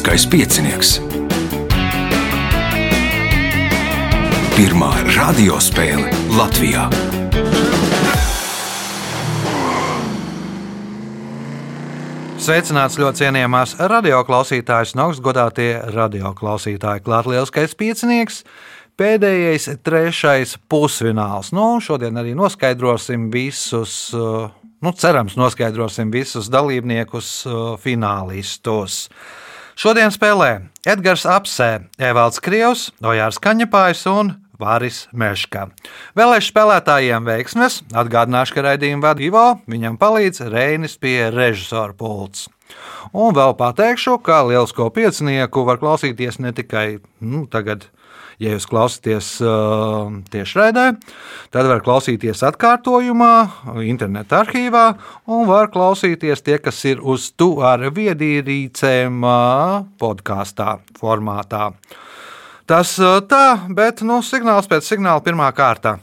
Lieliskais piecinieks. Pirmā radiospēle Latvijā. Sveicināts ļoti cienījamās radioklausītājas un augstgadātie radioklausītāji. Klāt lieliskais piecinieks, pēdējais, trešais pusfināls. Nu, šodien arī noskaidrosim visus, uh, nu, cerams, noskaidrosim visus dalībniekus, uh, finālistus. Šodien spēlē Edgars Apsē, Evalds Krievs, Ojārs Kaņepājs un Vāris Meška. Vēlēšu spēlētājiem veiksmes, atgādināšu, ka raidījumu vada Ivo, viņam palīdz Reinis pie režisora pults. Un vēl pateikšu, ka lielisko piecinieku var klausīties ne tikai nu, tagad. Ja jūs klausāties uh, tiešraidē, tad var klausīties atkārtojumā, interneta arhīvā, un var klausīties tie, kas ir uz tu ar viedierīcēm uh, podkāstā formātā. Tas tā, bet nu, signāls pēc signāla pirmā kārta.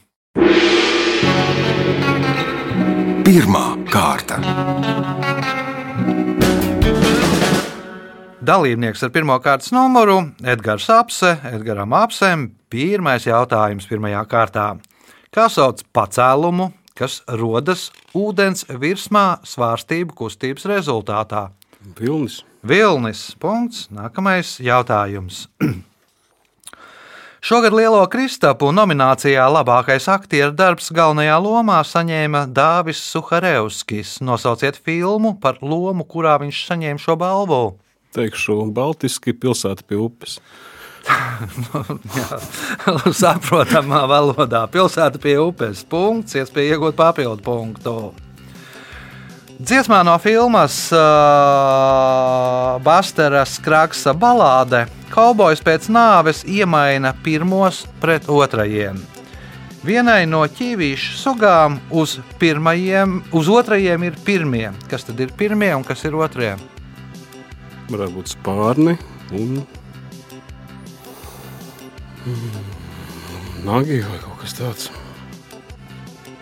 Pirmā kārta. Dalībnieks ar pirmā kārtas numuru - Edgars Apse, Edgars Apsem. Pirmais jautājums pirmajā kārtā. Kā sauc pacēlumu, kas rodas ūdens virsmā svārstību kustības rezultātā? Vilnis. Vilnis. Punkts. Nākamais jautājums. Šogad Lielo Kristapu nominācijā labākais aktieru darbs galvenajā lomā saņēma Dāvis Suharevskis. Nosauciet filmu par lomu, kurā viņš saņēma šo balvu. Teikšu, Baltiski pilsēta pie upes. Jā, saprotamā valodā. Pilsēta pie upes. Punkts, iespēja iegūt papildu punktu. Dziesmā no filmas uh, Bastera Skraksa balāde Kaubojs pēc nāves iemaina pirmos pret otrajiem. Vienai no ķīvīšu sugām uz, pirmajiem, uz otrajiem ir pirmie. Kas tad ir pirmie un kas ir otrie? Varētu būt spārni un nagi vai kaut kas tāds.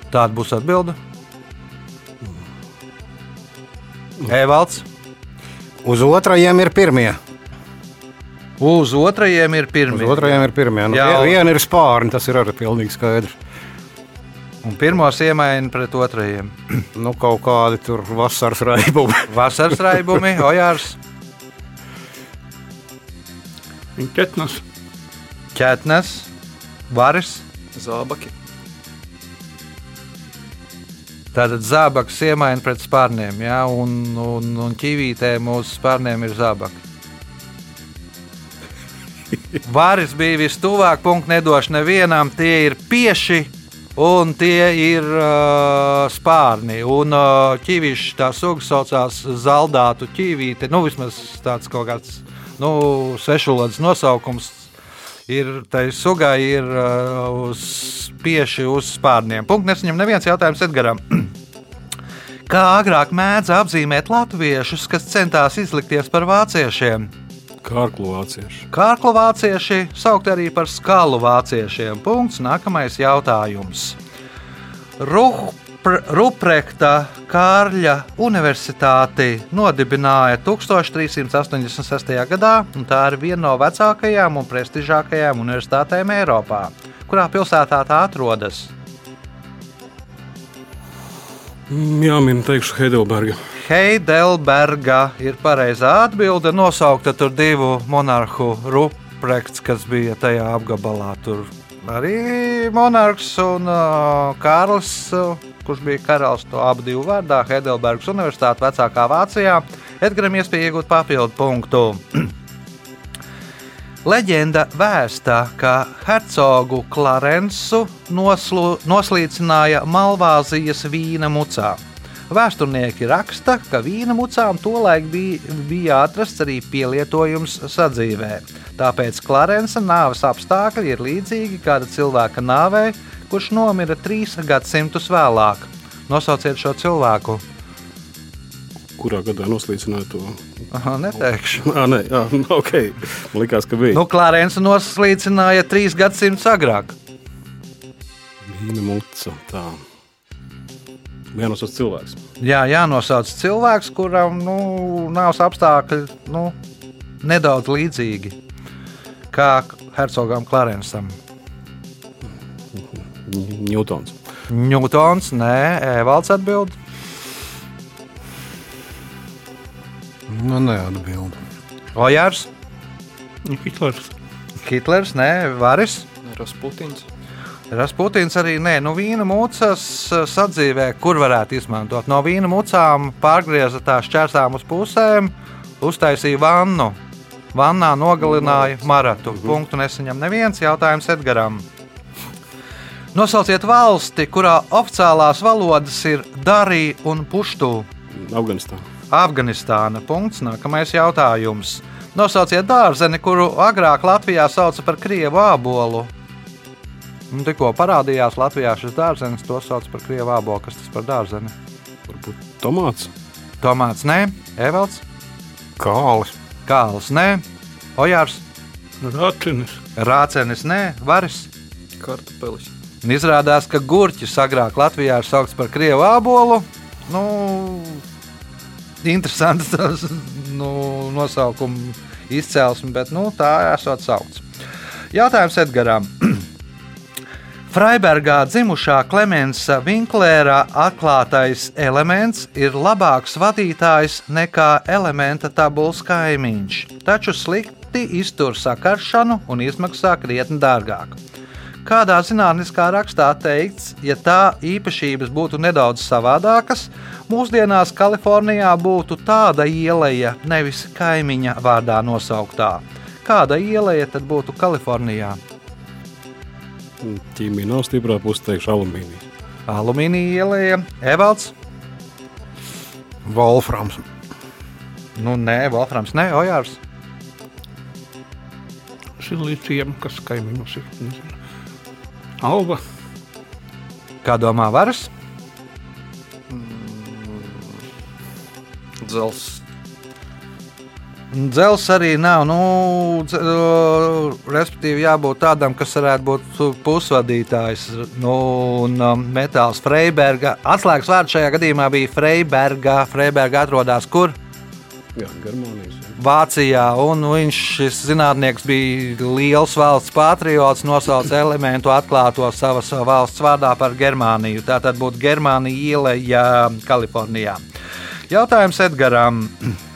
Tāda būs atbilde. Evalds. Uz otrajiem ir pirmie. Uz otrajiem ir pirmie. Uz otrajiem ir pirmie. Nu, Jā. Viena ir spārni, tas ir arī pilnīgi skaidrs. Un pirmos iemaina pret otrajiem. Nu, kaut kādi tur vasaras raibumi. Vasaras raibumi, ojārs, Ketnas, ķetnes, varis. zābaki, Tātad zābaks iemaina pret spārniem, ja, un, un, un ķīvītēm uz spārniem ir zābaki. Vāris bija vistuvāk, punkts nedošu nevienam. Tie ir pieši un tie ir uh, spārni. Un uh, ķīvīši tā suga saucās zaldātu ķīvīte. Nu, vismaz tāds kaut kāds nu, svešvalodas nosaukums. Ir tai sugai ir uh, uz pieši uz spārniem. Punkts nesaņem neviens jautājums Edgaram. Kā agrāk mēdza apzīmēt latviešus, kas centās izlikties par vāciešiem? Kārklu vācieši. Kārklu vācieši saukt arī par skalu vāciešiem. Punkts. Nākamais jautājums. Ruhpr Ruprekta Kārļa Universitāti nodibināja 1386. gadā, un tā ir viena no vecākajām un prestižākajām universitātēm Eiropā. Kurā pilsētā tā atrodas? Mm, Jā, min teikšu Heidelberga. Heidelberga ir pareizā atbilde. Nosaukta tur divu monarhu Ruprekts, kas bija tajā apgabalā. Tur arī monarhs un uh, Kārls, uh, kurš bija karalis, to abu divu vārdā. Heidelbergas Universitāte vecākā Vācijā. Edgars iespēja iegūt papildu punktu. Leģenda vēsta, ka hercogu Klarensu noslīcināja Malvāzijas vīna mucā. Vēsturnieki raksta, ka vīna mucām tolaik bija, bija atrasts arī pielietojums sadzīvē. Tāpēc Klarensa nāves apstākļi ir līdzīgi kāda cilvēka nāvei, kurš nomira trīs gadsimtus vēlāk. Nosauciet šo cilvēku. Kurā gadā noslīcināja to? Aha, neteikšu. Ah, nē, ah, ok. Man liekas, ka bija. Nu, Klarensa noslīcināja trīs gadsimtus agrāk. Vīna muca. Tā. Tas cilvēks. Jā, jānosauc cilvēks, kuram nu, nav apstākļi nu, nedaudz līdzīgi kā Hercogam Clarensam. Ņūtons. Ņūtons, nē, Evalds atbild. Nu, neatbild. Ojārs, Hitlers. Hitlers, nē, Varis. Rasputins. Rasputins arī nē, nu vīna mūcas sadzīvē, kur varētu izmantot. No vīna mucām pārgrieza tās šķērsām uz pusēm, uztaisīja vannu. Vannā nogalināja maratu. Punktu nesaņem neviens jautājums Edgaram. Nosauciet valsti, kurā oficiālās valodas ir Darija un Puštū. Afganistāna. Afganistāna. Punkts. Nākamais jautājums. Nosauciet dārzeni, kuru agrāk Latvijā sauca par krievu ābolu. Nu, tikko parādījās Latvijā šis dārzenis, to sauc par krievu ābolu. Kas tas par dārzeni? Varbūt tomāts. Tomāts, nē, Evalds, Kālis. Kāls, nē, Ojārs, Rācinis. Rācenis, nē, Varis. Kartupelis. Un izrādās, ka gurķis agrāk Latvijā ir saukts par krievu ābolu. Nu, interesants tas nu, nosaukuma izcelsme, bet nu, tā esot saukts. Jautājums Edgaram. Freibergā dzimušā Klemensa Vinklēra atklātais elements ir labāks vadītājs nekā elementa tabulas kaimiņš, taču slikti iztur sakaršanu un izmaksā krietni dārgāk. Kādā zinātniskā rakstā teikts, ja tā īpašības būtu nedaudz savādākas, mūsdienās Kalifornijā būtu tāda ieleja, nevis kaimiņa vārdā nosauktā. Kāda ieleja tad būtu Kalifornijā? Ķīmija nav stiprā puse, teikšu, alumīnija. Alumīnija ieleja, Evalds. Wolframs. Nu, nē, Wolframs, nē, Ojārs. Silīcijam, kas kaimiņos ir. Nezinu. Alba. Kā domā Varas? Dzels. Dzels arī nav. Nu, dze, uh, respektīvi, jābūt tādam, kas varētu būt pusvadītājs. Nu, un um, metāls Freiberga. Atslēgas vārds šajā gadījumā bija Freiberga. Freiberga atrodas kur? Jā, Germānijas. jā. Vācijā, un viņš, šis zinātnieks, bija liels valsts patriots, nosauca elementu atklāto savas valsts vārdā par Germāniju. Tā tad būtu Germānija ieleja Kalifornijā. Jautājums Edgaram.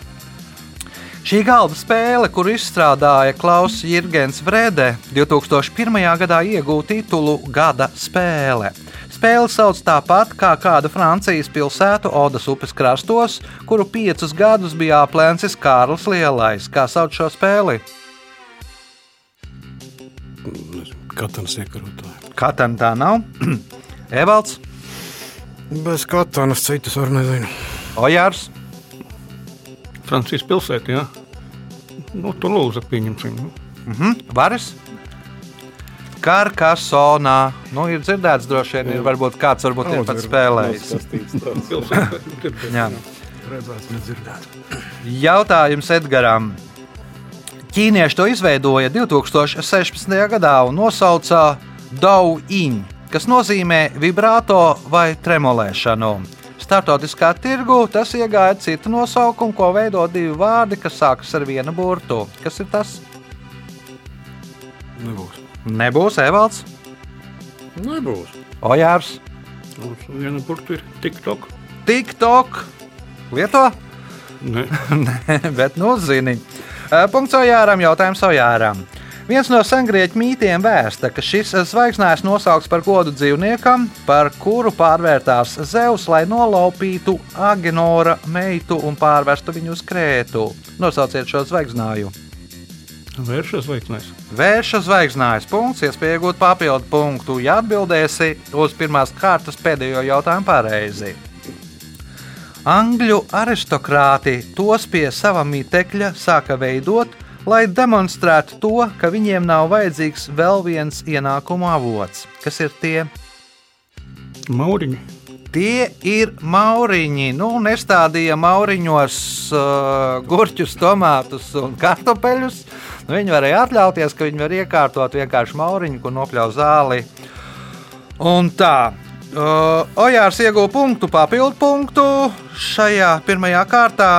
Šī galda spēle, kuru izstrādāja Klauss Jurgens Vrede, 2001. gadā iegūta titulu Gada spēle. Spēle sauc tāpat kā kāda Francijas pilsētu Odas upes krastos, kuru piecus gadus bija aplēcis Kārlis Lielais. Kā sauc šo spēli? Katans iekarotāji. Katram tā nav. Evalds, Bez katanas citus var nezinu. Ojārs, Francijas pilsēta, jā. Nu, Tulūza pieņemsim. nu. mhm, Varis. Karkasonā. Nu, ir dzirdēts, droši vien, ir varbūt kāds varbūt ir pat spēlējis. Dzirdēt. Jā. Redzēts, nedzirdēts. Jautājums Edgaram. Ķīnieši to izveidoja 2016. gadā un nosauca Dau-in, kas nozīmē vibrāto vai tremolēšanu. Startautiskā tirgu tas iegāja citu nosaukumu, ko veido divi vārdi, kas sākas ar vienu burtu. Kas ir tas? Nebūs. Nebūs Evalds, Nebūs. Ojārs, Mums Viena burta ir TikTok. TikTok. Lieto? Nē, bet nu zini. Eh, Punkts Ojāram, jautājums Ojāram. Viens no sengrieķu mītiem vēsta, ka šis zvaigznājs nosaukts par godu dzīvniekam, par kuru pārvērtās Zeus, lai nolaupītu Agenora meitu un pārvestu viņu uz Krētu. Nosauciet šo zvaigznāju. vēršas laiknēs. Vērša zvaigznājas punkts, iespēja iegūt papildu punktu, ja atbildēsi uz pirmās kārtas pēdējo jautājumu pareizi. Angļu aristokrāti tos pie sava mītekļa sāka veidot, lai demonstrētu to, ka viņiem nav vajadzīgs vēl viens ienākumu avots. Kas ir tie? Mauriņi. Tie ir mauriņi. Nu, nestādīja mauriņos uh, gurķus, tomātus un kartupeļus. Nu, viņi varēja atļauties, ka viņi var iekārtot vienkārši mauriņu, ko nopļauj zāli. Un tā. Uh, Ojārs ieguva punktu, papildu punktu šajā pirmajā kārtā.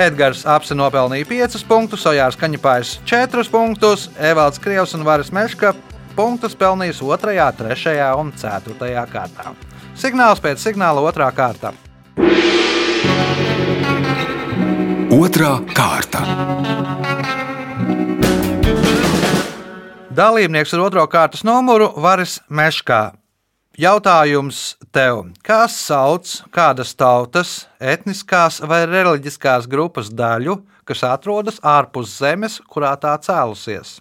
Edgars apsi nopelnīja 5 punktus, Ojārs Kaņepājs 4 punktus, Evalds Krievs un Varis Meška punktus pelnījis 2, 3 un 4 kārtā. Signāls pēc signāla 2. kārta. Otra kārta. Dalībnieks ar otro kārtas numuru Varis Meškā. Jautājums tev, kas sauc kādas tautas, etniskās vai reliģiskās grupas daļu, kas atrodas ārpus zemes, kurā tā cēlusies?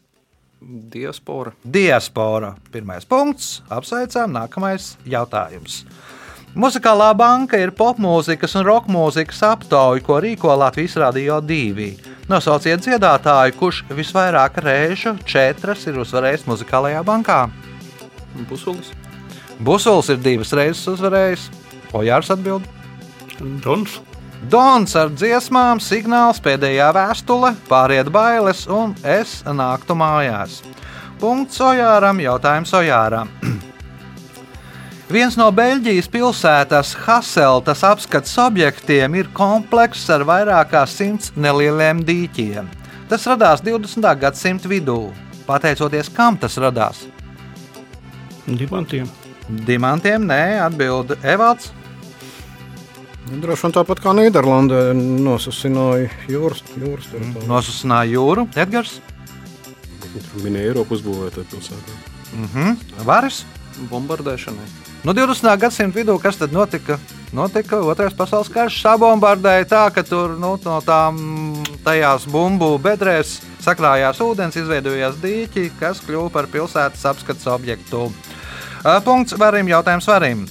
Diaspora. Diaspora. Pirmais punkts. Apsveicam, nākamais jautājums. Muzikālā banka ir popmūzikas un roka mūzikas aptauja, ko rīko Latvijas Rādio 2. Nosauciet dziedātāju, kurš visvairāk reižu četras ir uzvarējis muzikālajā bankā. Busulis. Ir divas reizes uzvarējis. Ojārs atbild. Dons. Dons ar dziesmām, signāls, pēdējā vēstule, pāriet bailes un es nāktu mājās. Punkts Ojāram, jautājums Ojāram. Viens no Beļģijas pilsētas Haseltas apskates objektiem ir komplekss ar vairāk kā simts nelieliem dīķiem. Tas radās 20. gadsimta vidū. Pateicoties kam tas radās? Dimantiem. Dimantiem, nē, atbild Evalds. Droši vien tāpat kā Nīderlandē nosasināja jūras, jūras teritoriju. Nosusināja jūru, Edgars, minēja Eiropu uzbūvētā pilsētā. mhm. Varis. Bombardēšanai. Nu, 20. gadsimta vidū kas tad notika? Notika Otrais pasaules karš, sabombardēja tā, ka tur nu, no tām tajās bumbu bedrēs sakrājās ūdens, izveidojās dīķi, kas kļuva par pilsētas apskates objektu. Ā, Punkts varim, jautājums varim.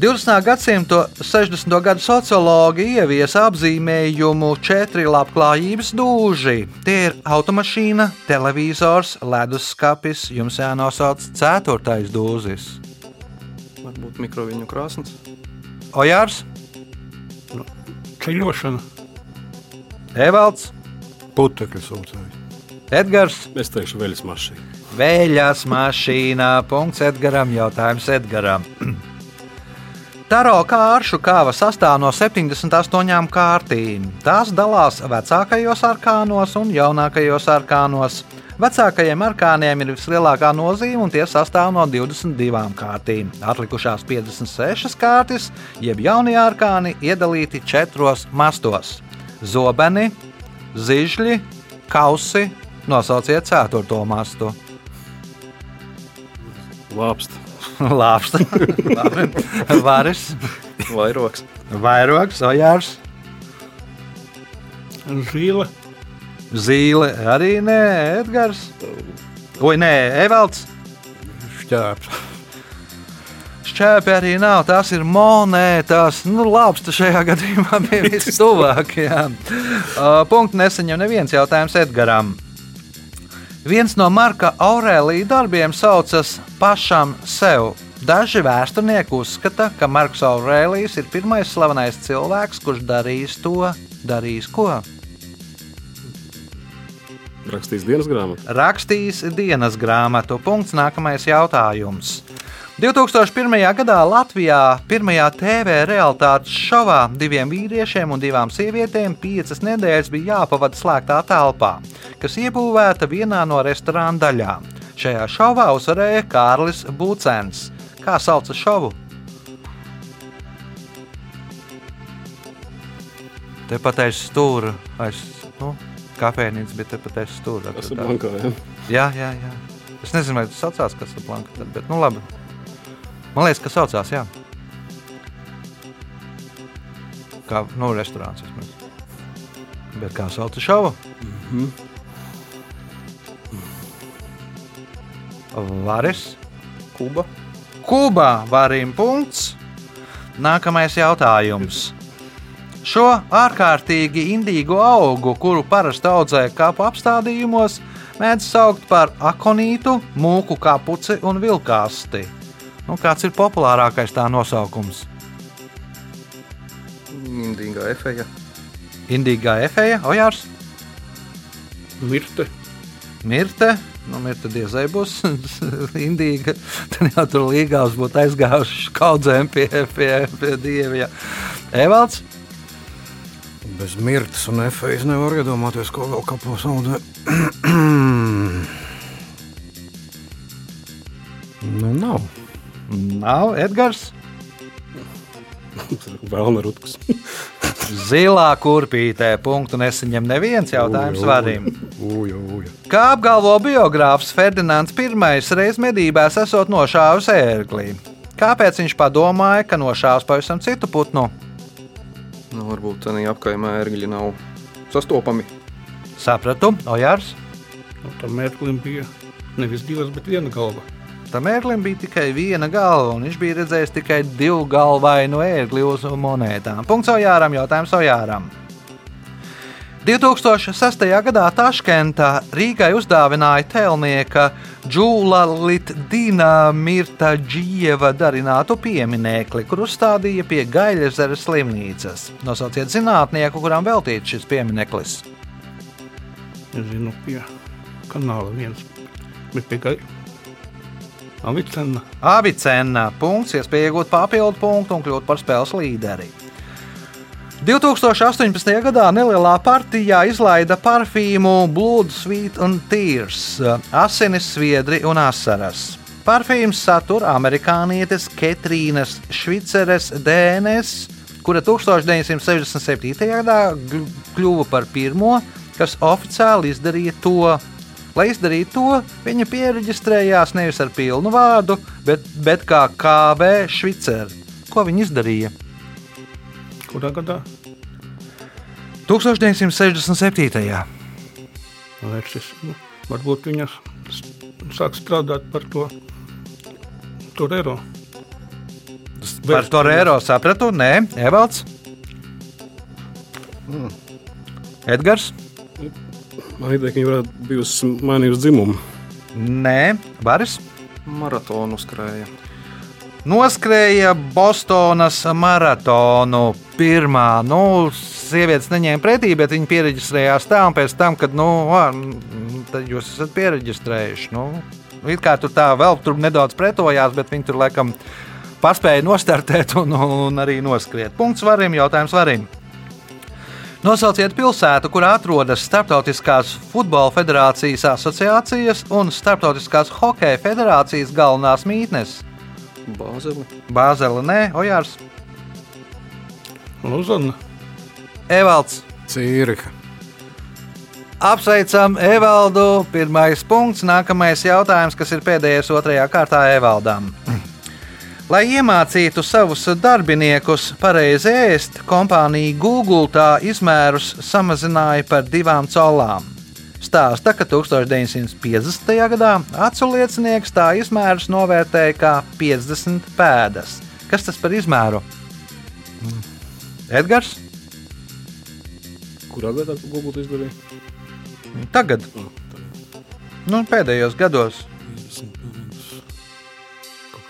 20. gadsimta 60. gadu sociologi ieviesa apzīmējumu četri labklājības dūži. Tie ir automašīna, televizors, leduskapis. Jums jānosauc ceturtais dūzis. Varbūt mikroviņu krāsnes. Ojārs, Ceļošana. Evalds, Putekļi saucēji. Edgars, Es teikšu, veļas mašīna. Vēļas mašīnā. Punkts Edgaram, jautājums Edgaram. Taro kāršu kāva sastāv no 78 kārtīm. Tās dalās vecākajos arkānos un jaunākajos arkānos. Vecākajiem arkāniem ir vislielākā nozīme, un tie sastāv no 22 kārtīm. Atlikušās 56 kārtas, jeb jaunie arkāni, iedalīti četros mastos - zobeni, zižļi, kausi. Nosauciet ceturto mastu. Lāpsta, Labi. Varis, Vairoks. Vairogs, Ojārs, Zīle. Zīle, arī nē, Edgars. Oi, nē, Evalds. Šķēps. Šķēpi arī nav, tās ir monētas. Nu, lāpsta šajā gadījumā bija vistuvāk. jā. Uh, Punkts neseņem neviens jautājums Edgaram. Viens no Marka Aurēlija darbiem saucas pašam sev. Daži vēsturnieki uzskata, ka Marks Aurēlijs ir pirmais slavenais cilvēks, kurš darījis to, darījis ko. Rakstīs dienas grāmatu. rakstījis dienas grāmatu. Punkts nākamais jautājums. 2001. gadā Latvijā pirmajā TV realitātes šovā diviem vīriešiem un divām sievietēm piecas nedēļas bija jāpavada slēgtā telpā, kas iebūvēta vienā no restorāna daļām. Šajā šovā uzvarēja Kārlis Būcens. Kā sauca šovu? Tepat aiz stūra, aiz nu, kafejnīcas, bet tepat aiz stūra. Tas ir blankā, jā. Jā, jā, jā. Es nezinu, vai tas saucās Casablanca, tad, bet nu labi. Man liekas, ka saucās, jā. Kā, nu, restorāns vismaz. Bet kā sauc šovu? Mm -hmm. Varis. Kuba. Kubā varim punkts. Nākamais jautājums. Šo ārkārtīgi indīgu augu, kuru parasti audzē kapu apstādījumos, mēdz saukt par akonītu, mūku kapuci un vilkāsti. Nu, kāds ir populārākais tā nosaukums? Indīgā efeja. Indīgā efeja, ojārs, Mirte. mirte. Nu, mirte diezai būs indīga. Tad jau tur līgās būtu aizgājuši kaudzēm pie, pie, pie dieviem. Evalds, Bez mirtas un efekta nevar iedomāties, ko vēl kapos audē. nu, nav. Nav Edgars. Vēlna rutkas. Zilā kurpītē punktu nesaņem neviens jautājums varim. Kā apgalvo biogrāfs Ferdinands I reiz medībās esot nošāvis ērglī? Kāpēc viņš padomāja, ka nošāvis pavisam citu putnu? Nu, varbūt tādā apkaimē ērgļi nav sastopami. Sapratu, Ojārs. Nu, tam mērklim bija nevis divas, bet viena galva. Tam ērglim bija tikai viena galva, un viņš bija redzējis tikai divu galvainu ērgli uz monētām. Punkts Ojāram, jautājums Ojāram. 2006. gadā Taškentā Rīgai uzdāvināja tēlnieka Džūla Litdīna Mirta Džieva darinātu pieminekli, kur uzstādīja pie Gaļazeres slimnīcas. Nosauciet zinātnieku, kuram veltīts šis piemineklis. Es zinu, pie kanāla viens. Bet pie gaļa. Avicena. Avicena punkts, iespēja iegūt papildu punktu un kļūt par spēles līderi. 2018. gadā nelielā partijā izlaida parfīmu Blood, Sweet and Tears, asinis, sviedri un asaras. Parfīms satur amerikānietes Ketrīnas Šviceres DNS, kura 1967. gadā kļuva par pirmo, kas oficiāli izdarīja to. Lai izdarītu to, viņa pieregistrējās nevis ar pilnu vārdu, bet, bet kā KV Šviceri. Ko viņa izdarīja? Kurā gadā? 1967. Aleksis, nu, varbūt viņas s- sāk strādāt par to Torero. Par Torero sapratu, nē, Evalds. Edgars, Man ideja, ka viņi varētu bijusi mainījusi dzimumu. nē, Baris. Maratonu skrēja. Noskrēja Bostonas maratonu pirmā. Nu, sievietes neņēma pretī, bet viņi pieregistrējās tā, un pēc tam, kad, nu, tad jūs esat pieregistrējuši. Nu, it kā tur tā vēl tur nedaudz pretojās, bet viņi tur laikam paspēja nostartēt un, un arī noskriet. Punkts varim, jautājums varim. Nosauciet pilsētu, kur atrodas Startautiskās futbola federācijas asociācijas un Startautiskās hokeja federācijas galvenās mītnes. Bāzeli. Bāzela, nē, Ojārs, Luzana. Evalds. Cīriha. Apsveicam Evaldu. Pirmais punkts, nākamais jautājums, kas ir pēdējais otrajā kārtā Evaldam. Lai iemācītu savus darbiniekus pareizi ēst, kompānija Google tā izmērus samazināja par divām colām. Stāsta, ka 1950. gadā acu liecinieks tā izmērus novērtēja kā 50 pēdas. Kas tas par izmēru? Edgars? Kurā gadā Google izdarīja? Tagad, nu, pēdējos gados,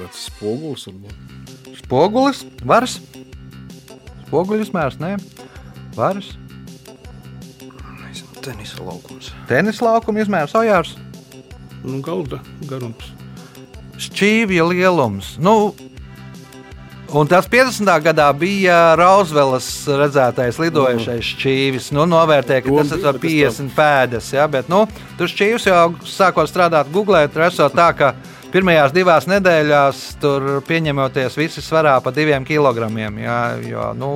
kāds spogulis varbūt. spogulis, varas. Spoguļu izmērs, nē, varas. Tenisa laukums. Tenisa laukuma izmērs, ojārs. Nu, galda garums. Šķīvja lielums. Nu, Un tas 50. gadā bija Rauzvelas redzētais lidojošais šķīvis. Nu, novērtēja, ka tas ir bija, ar bet es 50 pēdas. Ja, bet, nu, tur šķīvis jau sākot strādāt Google. Tur esot tā, ka pirmajās divās nedēļās tur pieņemoties visi svarā pa diviem kilogramiem. Ja, jo, nu,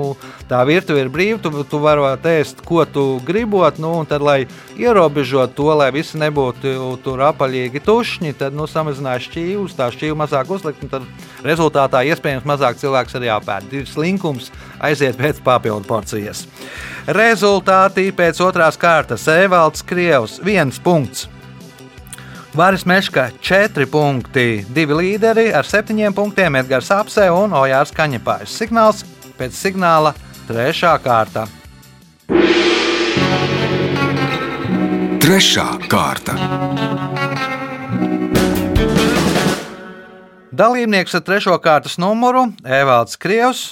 tā virtuve ir brīva, tu, tu vari ēst, ko tu gribot. Nu, tad, lai ierobežotu to, lai visi nebūtu tur apaļīgi tušņi, tad nu, samazināja šķīvus, tā šķīva mazāk uzlikt. Tad rezultātā iespējams mazāk cilvēks arī apēd. Ir slinkums aiziet pēc papildu porcijas. Rezultāti pēc otrās kārtas. Evalds Krievs, viens punkts. Vāris Meška 4 punkti, 2 līderi ar 7 punktiem Edgars Apse un Ojārs Kaņepājs. Signāls pēc signāla 3. kārta. Trešā kārta. Dalībnieks ar 3. kārtas numuru Evalds Krievs.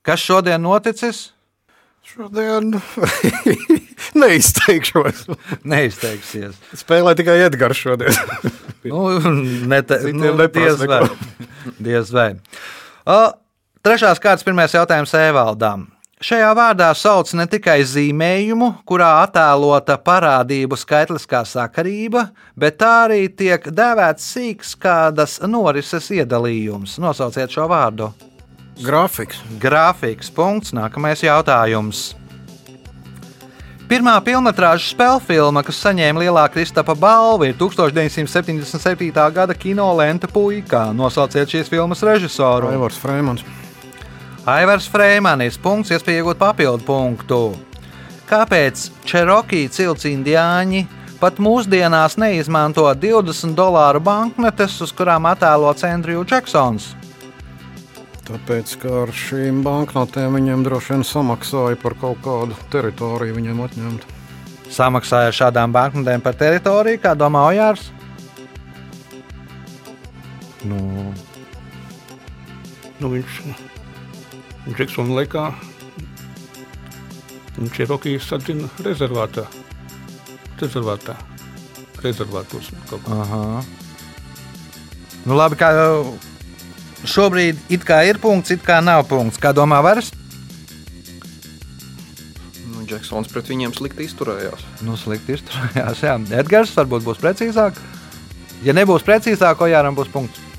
Kas šodien noticis? Šodien neizteikšos. Neizteiksies. Spēlē tikai Edgars šodien. Nu, nete, nu, diez vai. Diez vai. O, trešās kārtas pirmais jautājums Evaldam. Šajā vārdā sauc ne tikai zīmējumu, kurā attēlota parādību skaitliskā sakarība, bet tā arī tiek dēvēts sīks kādas norises iedalījums. Nosauciet šo vārdu. Grafiks. Grafiks. Punkts. Nākamais jautājums. Pirmā filmas spēļu filma, kas saņēma lielā Kristapa balvu, ir 1977. gada kino lenta puika. Nosauciet šīs filmas režisoru. Aivars Freimans. Aivars Freimanis. Punkts, iespēja iegūt papildu punktu. Kāpēc Čerokī cilts indiāņi pat mūsdienās neizmanto 20 dolāru banknotes, uz kurām attēlots Andrew Jacksons? Tāpēc, ka ar šīm banknotēm viņiem droši vien samaksāja par kaut kādu teritoriju viņiem atņemt. Samaksāja ar šādām banknotēm par teritoriju, kā domā Ojārs. Nu, nu viņš Džeksona laikā viņš ir Rokijas atzina rezervātā. Rezervātā. Rezervātos kaut kā. Aha. Nu, labi, kā šobrīd it kā ir punkts, it kā nav punkts. Kā domā Varas? Nu, Džeksons pret viņiem slikti izturējās. Nu, slikti izturējās. Jā, Edgars varbūt būs precīzāk. Ja nebūs precīzāk, Ojāram būs punkts.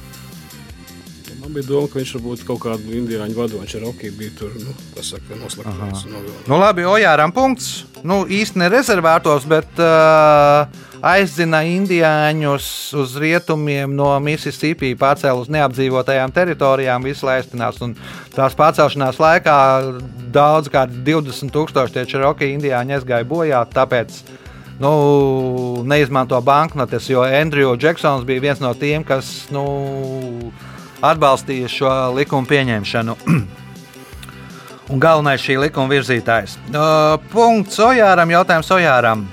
Bija doma, ka viņš varbūt kaut kādu indiāņu vadoņu Čerokī bija tur, nu, tas saka, noslēgts. Nu, labi, Ojāram punkts. Nu, īsti ne rezervētos, bet uh, aizdzina indiāņus uz rietumiem no Mississippi, pārcēlus uz neapdzīvotajām teritorijām, visu laistinās. Un tās pārcelšanās laikā daudz kā 20,000 tie Čerokī indiāņi aizgāja bojā. Tāpēc nu, neizmanto banknotes, jo Andrew Jacksons bija viens no tiem, kas. Nu, atbalstīja šo likumu pieņemšanu. Un galvenais šī likuma virzītājs. Uh, punkts Ojāram, jautājums Ojāram.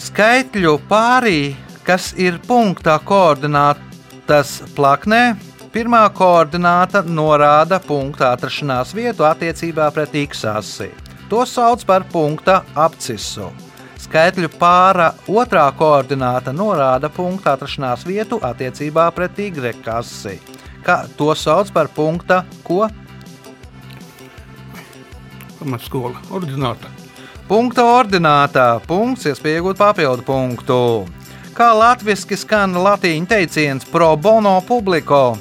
Skaitļu pārī, kas ir punktā koordinātas plaknē, pirmā koordināta norāda punkta atrašanās vietu attiecībā pret x asi. To sauc par punkta apcisu. Skaitļu pāra otrā koordināta norāda punkta atrašanās vietu attiecībā pret y kasi. Kā to sauc par punkta ko? Pamatskola. Ordināta. Punkta ordinātā. Punkts, iespēja iegūt papildu punktu. Kā latviešu skan latīņu teiciens pro bono publiko?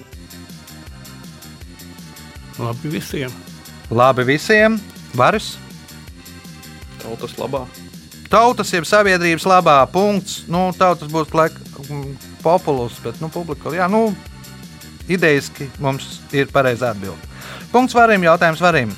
Labi visiem. Labi visiem, varas, Tautas labā. Tautas jeb sabiedrības labā. Punkts. Nu, tautas būs laik, mm, populus, bet nu, publika. Jā, nu, idejiski mums ir pareizā atbilde. Punkts varim, jautājums varim.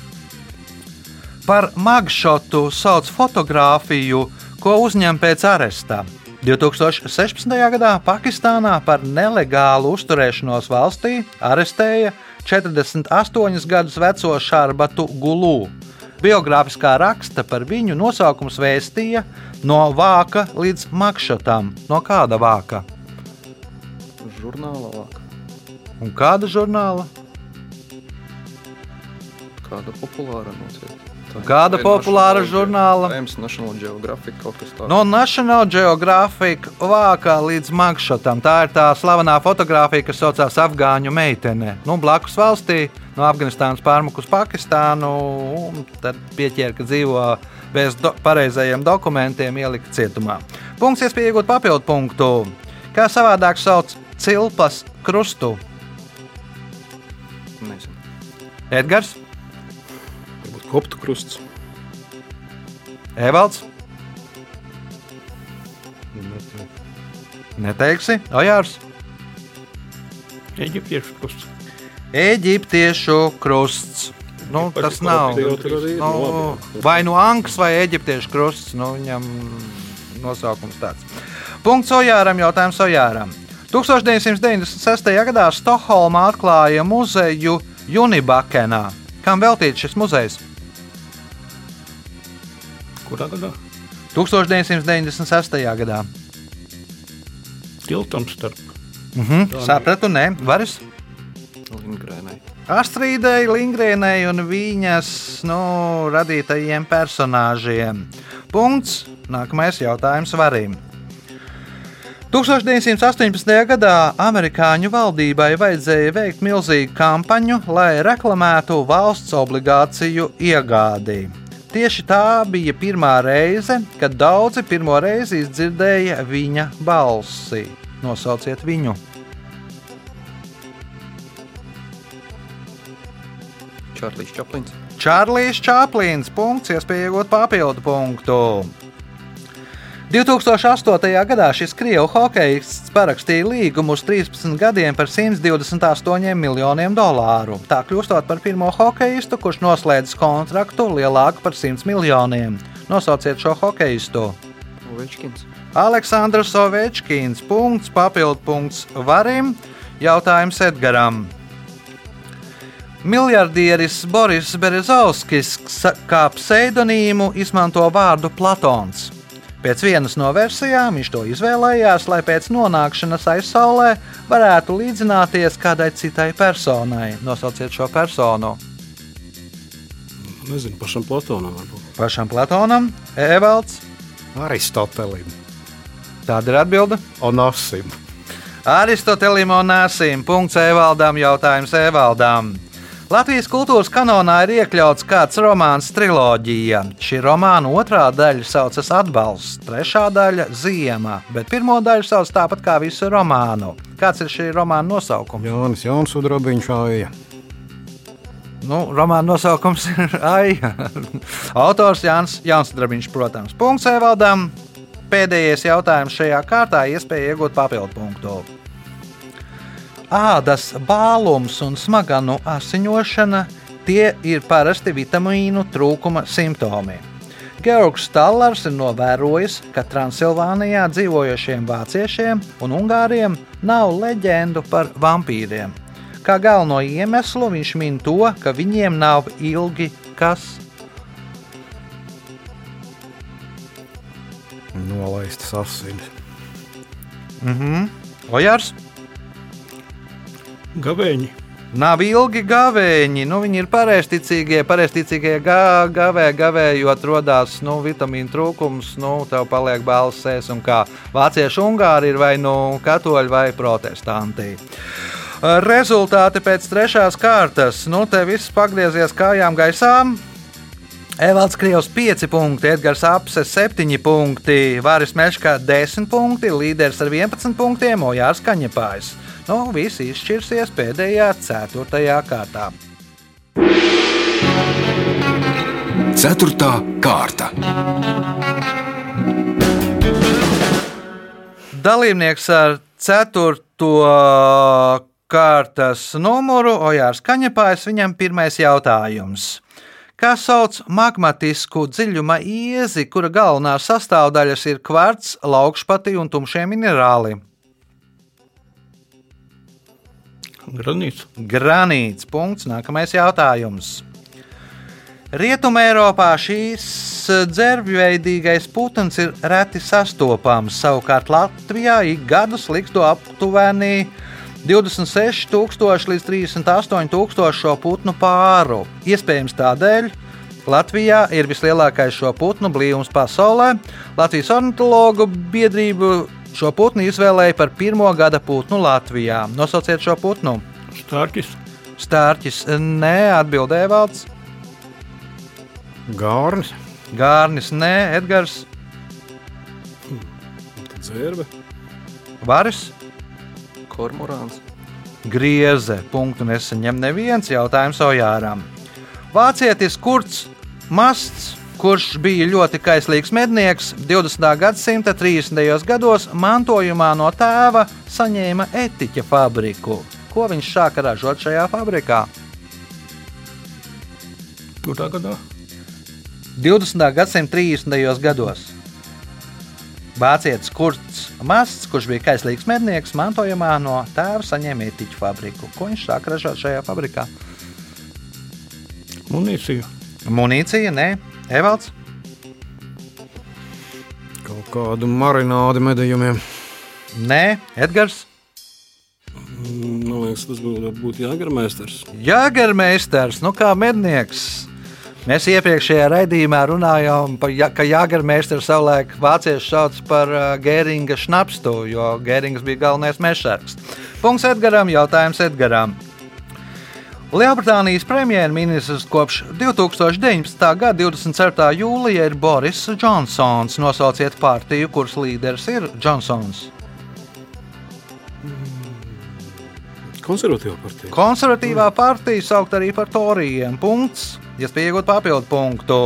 Par magšotu sauc fotografiju, ko uzņem pēc arestā. 2016. gadā Pakistānā par nelegālu uzturēšanos valstī arestēja 48 gadus veco Šarbatu Gulu. Biogrāfiskā raksta par viņu nosaukums vēstīja no vāka līdz makšatam. No kāda vāka? Žurnālā vāka. Un kāda žurnāla? Kāda populāra nociet. Kāda populāra žurnāla? National Geographic kaut kas tāds. No National Geographic vākā līdz makšatam. Tā ir tā slavenā fotografija, kas saucās Afgāņu meitene. Nu, blakus valstī, no Afganistānas pārmuku uz Pakistānu. un Tad pieķēra, ka dzīvo bez do pareizajiem dokumentiem, ielika cietumā. Punkts, iespēja iegūt papildu punktu. Kā savādāk sauc cilpas krustu? Nezinu. Edgars, koptu krusts. Evalds. Neteiksi, Ojārs. Eģiptiešu krusts. Eģiptiešu krusts. Nu, Paši tas nav. nu, vai nu Ankas vai Eģiptiešu krusts. Nu, viņam nosaukums tāds. Punkts Ojāram, jautājums Ojāram. 1996. gadā Stokholmā atklāja muzeju Unibakenā. Kam veltīts šis muzejs? Kurā gadā? 1996. gadā. Tiltam starp. Mhm, sapratu, nē, varas. Lindgrēnai. Astrīdai, Lingrēnai un viņas nu, radītajiem personāžiem. Punkts. Nākamais jautājums varim. 1918. gadā amerikāņu valdībai vajadzēja veikt milzīgu kampaņu, lai reklamētu valsts obligāciju iegādi. Tieši tā bija pirmā reize, kad daudzi pirmo reizi izdzirdēja viņa balsi. Nosauciet viņu! Čārlis Čaplins. Čārlis Čaplins. Punkts, iespēja iegūt papildu punktu. 2008. gadā šis krievu hokejists parakstīja līgumu uz 13 gadiem par 128 miljoniem dolāru. Tā kļūstot par pirmo hokejistu, kurš noslēdz kontraktu lielāku par 100 miljoniem. Nosauciet šo hokejistu! Ovečkins. Aleksandrs Ovečkins. Punkts, papildu punkts Varim. Jautājums Edgaram. Miljardieris Boris Berezovskis kā pseidonīmu izmanto vārdu Platons. Pēc vienas no versijām viņš to izvēlējās, lai pēc nonākšanas aizsaulē varētu līdzināties kādai citai personai. Nosauciet šo personu. Nezinu, pašam Platonam varbūt. Pašam Platonam, Evalds. Aristotelim, Tāda ir atbilde. Onasim. Aristotelim un Nāsim. Punkts Evaldam. Jautājums Evaldam. Latvijas kultūras kanonā ir iekļauts kāds romāns triloģija. Šī romāna otrā daļa saucas Atbalsts, trešā daļa - Ziema, bet pirmo daļu sauc tāpat kā visu romānu. Kāds ir šī romāna nosaukums? Jānis Jauns Udrabiņš Aija. Nu, romāna nosaukums ir Aija. Autors Jānis Jansdrabiņš, protams. Punkts Evaldam. Pēdējais jautājums šajā kārtā iespēja iegūt papildu punktu. Ādas bālums un smaganu asiņošana tie ir parasti vitamīnu trūkuma simptomi. Georgs Stallers ir novērojis, ka Transilvānijā dzīvojošiem vāciešiem un ungāriem nav leģendu par vampīriem. Kā galveno iemeslu viņš min to, ka viņiem nav ilgi kas. Nolaistas asinis. Mhm. Ojārs? Gavēņi. Nav ilgi gavēņi, nu, viņi ir pareizticīgie. Pareizticīgie gā, gavē, gavējot, radās nu, vitamīnu trūkums, nu, tev paliek balss sēs un kā. Vācieši ungāri ir vai nu katoļi vai protestanti. Rezultāti pēc trešās kārtas. Nu, te viss pagriezies kājām gaisām. Evalds Krievs 5 punkti, Edgars Apse 7 punkti, Vāris Meškā 10 punkti, līderis ar 11 punktiem, Ojārs Kaņepājs. Nu, viss izšķirsies pēdējā, ceturtajā kārtā. Ceturtā kārta. Dalībnieks ar 4. kārtas numuru Ojārs Kaņepājs, viņam pirmais jautājums. Kā sauc magmatisku dziļuma iezi, kura galvenās sastāvdaļas ir kvarts, laukšpati un tumšie minerāli? Granīts. Granīts. Punkts. Nākamais jautājums. Rietumē Eiropā šīs dzērvveidīgais putns ir reti sastopams. Savukārt Latvijā ik gadus liksto aptuveni 26,000 līdz 38,000 šo putnu pāru. Iespējams, tādēļ Latvijā ir vislielākais šo putnu blīvums pasaulē. Latvijas ornitologu biedrību šo putnu izvēlēja par pirmo gada putnu Latvijā. Nosauciet šo putnu. Stārķis. Stārķis nē, atbildēja valsts. Gārnis, Gārnis nē, Edgars, zērbe. Varis, Kormorāns. Grieze. Punktu nesaņem neviens jautājums Ojāram. Vācietis Kurts Masts, kurš bija ļoti kaislīgs mednieks, 20. gadsimta 30. gados mantojumā no tēva saņēma etiķa fabriku. Ko viņš sāka ražot šajā fabrikā? Kurā gadā? 20. gadsimta 30. gados. Vācietis Kurts Masts, kurš bija kaislīgs mednieks, mantojumā no tēva saņēma etiķu fabriku. Ko viņš sāka ražot šajā fabrikā? Munīcija. Munīcija, nē, Evalds. kaut kādu marinādi medījumiem. Nē, Edgars. Man liekas, tas būtu būt Jāgarmēsters. Jāgarmeistars, nu kā mednieks. Mēs iepriekšējā raidījumā runājām par ka Jāgarmēsters savulaik vācieši sauc par uh, Gēringa šnapstu, jo Gērings bija galvenais mešsargs. Punkts Edgaram, jautājums Edgaram. Lielbritānijas premjerministrs kopš 2019. gada 24. jūlija ir Boris Džonsons. Nosauciet partiju, kuras līderis ir Džonsons. Konservatīvā partija. Konservatīvā partija saukt arī par Torijiem. Punkts, iespēja iegūt papildu punktu.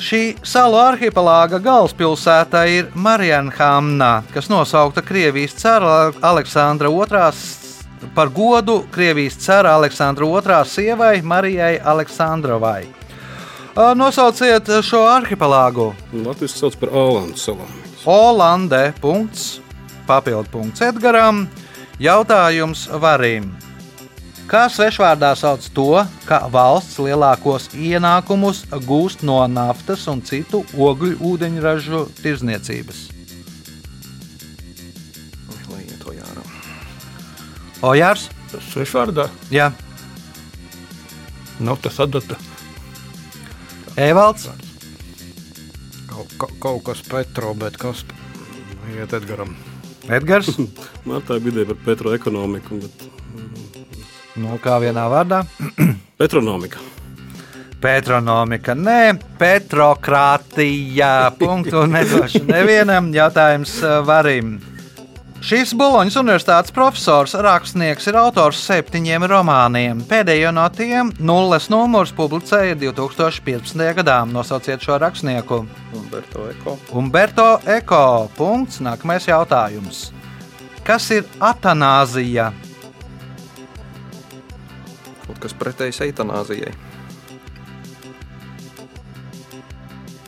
Šī salu arhipelāga galvaspilsēta ir Marienhamna, kas nosaukta Krievijas cara Aleksandra II par godu Krievijas cara Aleksandra II sievai Marijai Aleksandrovai. Nosauciet šo arhipelāgu. Latvijas sauc par Ālandu salām. Olande. Punkts, papildu punkts Edgaram. Jautājums varim. Kā svešvārdā sauc to, ka valsts lielākos ienākumus gūst no naftas un citu ogļu ūdeņražu tirzniecības? Ojārs? Svešvārdā Jā, nav tas adata. Evalds. Kaut, ka- kaut kas Petro, bet kas iet Edgaram. Edgars. Man tā bija ideja par petroekonomiku, bet Nu, kā vienā vārdā? petronomika. Petronomika, nē, petrokrātija. Punktu nedošu nevienam. Jautājums eh, varim. Šis Boloņas Universitātes profesors, rakstnieks, ir autors septiņiem romāniem. Pēdējo no tiem nulles numurs publicēja 2015. gadā. Nosauciet šo rakstnieku. Umberto Eko. Umberto Eko. Punkts. Nākamais jautājums. Kas ir atanāzija? Kaut kas pretējs eitanāzijai.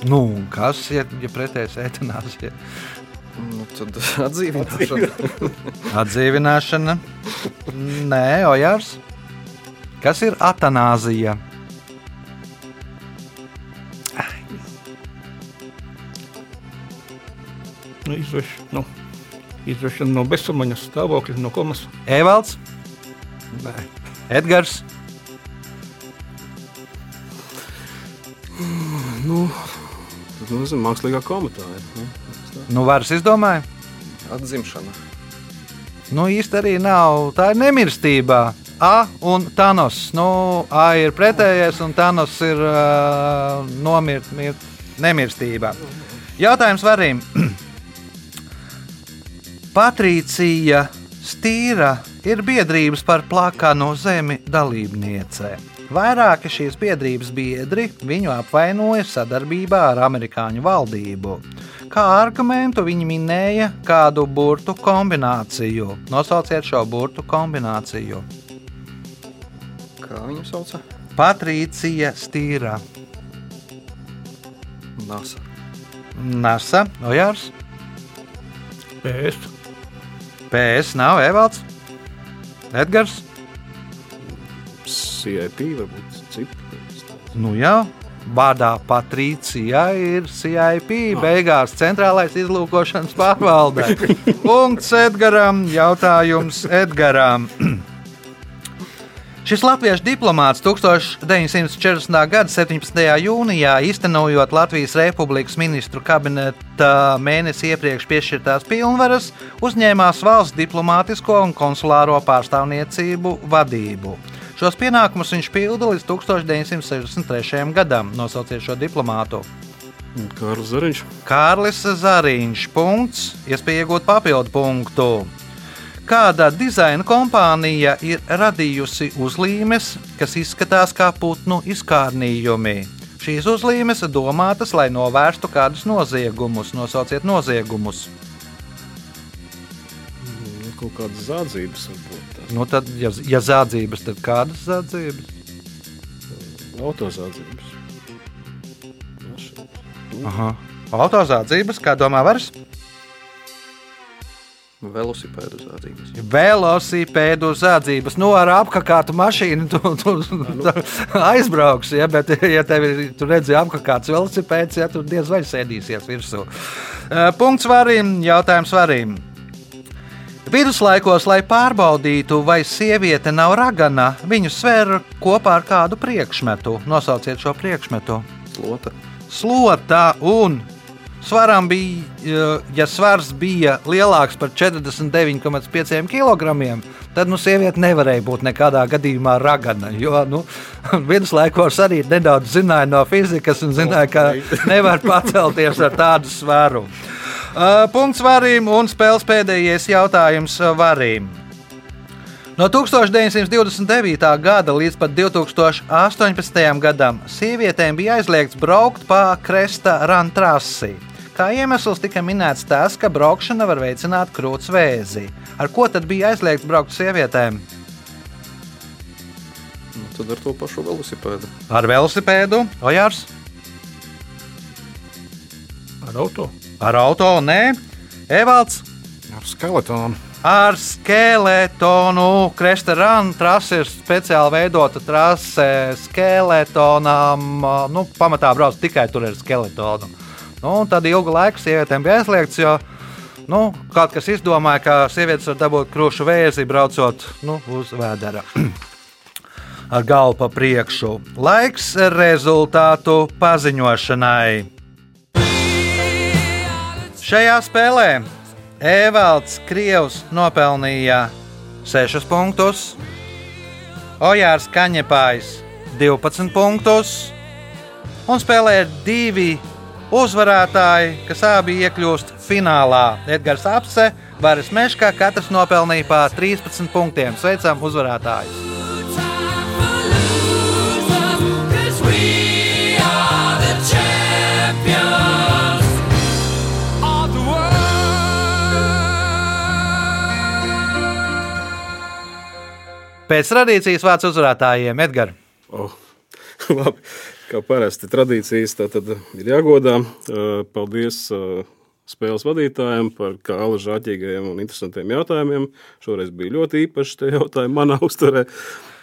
Nu, kas ir ja pretējs eitanāzija? Nu, tad atdzīvināšana. Atdzīvināšana. Nē, Ojārs. Kas ir atanāzija? Nu, izveš, nu, izvešana no bezsamaņas stāvokļa, no komas. Evalds, Edgars, Tas nozīmē mākslīgā komatāja. Nu, nu varas izdomāja. Atzimšana. Nu, īsti arī nav. Tā ir nemirstība. A un Thanos. Nu, A ir pretējais, un Thanos ir uh, nomirt, mirt, nemirstība. Jautājums varim. Patricija Stīra ir biedrības par plakanu zemi dalībniece. Vairāki šīs biedrības biedri viņu apvainoja sadarbībā ar amerikāņu valdību. Kā argumentu viņi minēja kādu burtu kombināciju. Nosauciet šo burtu kombināciju. Kā viņu sauca? Patricija Stīra, NASA. Nasa, Ojārs, PS, PS nav Evalds, Edgars. CIP varbūt cip. Nu jau, vārdā Patricija ir CIP, beigās centrālais izlūkošanas pārvalde. Punkts Edgaram, jautājums Edgaram. Šis latviešu diplomāts 1940. gada 17. jūnijā, īstenojot Latvijas Republikas ministru kabineta mēnesi iepriekš piešķirtās pilnvaras, uzņēmās valsts diplomātisko un konsulāro pārstāvniecību vadību. Šos pienākumus viņš pilda līdz 1963. gadam. Nosauciet šo diplomātu. Kārlis Zariņš. Kārlis Zariņš. Punkts, iespēja iegūt papildu punktu. Kāda dizaina kompānija ir radījusi uzlīmes, kas izskatās kā putnu izkārnījumi? Šīs uzlīmes ir domātas, lai novērstu kādus noziegumus. Nosauciet noziegumus. Nu, Kaut kādas zādzības varbūt. Nu, tad, ja, ja zādzības, tad kādas zādzības? Autozādzības. Aha. Autozādzības, kā domā, varas? Velosipēdu zādzības. Velosipēdu zādzības, nu ar apkakātu mašīnu tu, tu, tu aizbrauksi, ja, bet, ja tev ir, tu redzi apkakāts velosipēds, ja tu diez vai sēdīsies virsū. Eh, Punkts varim, jautājums varim. Viduslaikos, lai pārbaudītu, vai sieviete nav ragana, viņu sver kopā ar kādu priekšmetu. Nosauciet šo priekšmetu. Slota. Slota un svaram bija, eh, ja svars bija lielāks par 49,5 kg, tad nu, sieviete nevarēja būt nekādā gadījumā ragana. Jo nu, viduslaikos arī nedaudz zināja no fizikas un zināja, ka nevar pacelties ar tādu svaru. Punkts varim un spēles pēdējais jautājums varim. No 1929. gada līdz pat 2018. gadam sievietēm bija aizliegts braukt pa kresta rantrasi. Kā iemesls tika minēts tas, ka braukšana var veicināt krūts vēzi. Ar ko tad bija aizliegts braukt sievietēm? Nu, tad ar to pašu velosipēdu. Ar velosipēdu, Ojārs, Ar auto. Ar auto, nē, Evalds. Ar skeletonu. Ar skeletonu Kresterāna trase ir speciāli veidota trase skeletonam. Nu, pamatā brauc tikai tur ar skeletonu. Nu, tad ilgu laiku sievietēm bija aizliegts, jo nu, kaut kas izdomāja, ka sievietes var dabūt krūšu vēzi braucot nu, uz vēdera. Ar galvu pa priekšu. Laiks rezultātu paziņošanai. Šajā spēlē Evalds Krievs nopelnīja 6 punktus, Ojārs Kaņepājs 12 punktus un spēlē divi uzvarētāji, kas abi iekļūst finālā. Edgars Apse, Varis Meškā, katrs nopelnīja pa 13 punktiem. Sveicam uzvarētājus! Pēc tradīcijas vārds uzvarētājiem Edgars. Oh, labi, kā parasti tradīcijas, tā tad ir jāgodā. Uh, Paldies uh, spēles vadītājiem par kā alaži āķīgajiem un interesantiem jautājumiem. Šoreiz bija ļoti īpaši tie jautājumi manā uzturē.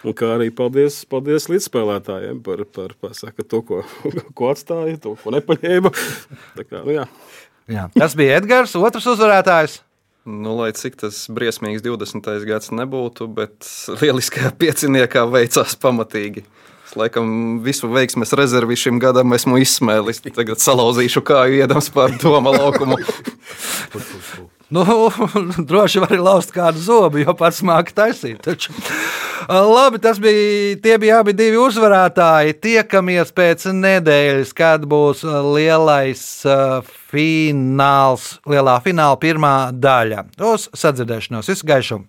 Un kā arī paldies, paldies līdzspēlētājiem par, par, par saka, to, ko, ko atstāja, to, ko nepaņēma. Tā kā, nu jā. Jā. Tas bija Edgars, otrs uzvarētājs. Nu, lai cik tas briesmīgs 20. gads nebūtu, bet lieliskajā pieciniekā veicās pamatīgi. Es laikam visu veiksmes rezervi šim gadam esmu izsmēlis. Tagad salauzīšu kāju iedams pār doma laukumu. Nu, droši var arī lauzt kādu zobu, jo pats māca taisīt. Taču. Labi, tas bija. Tie bija abi divi uzvarētāji. Tiekamies pēc nedēļas, kad būs lielais uh, fināls, lielā fināla pirmā daļa. Uz sadzirdēšanos, visu gaišumu!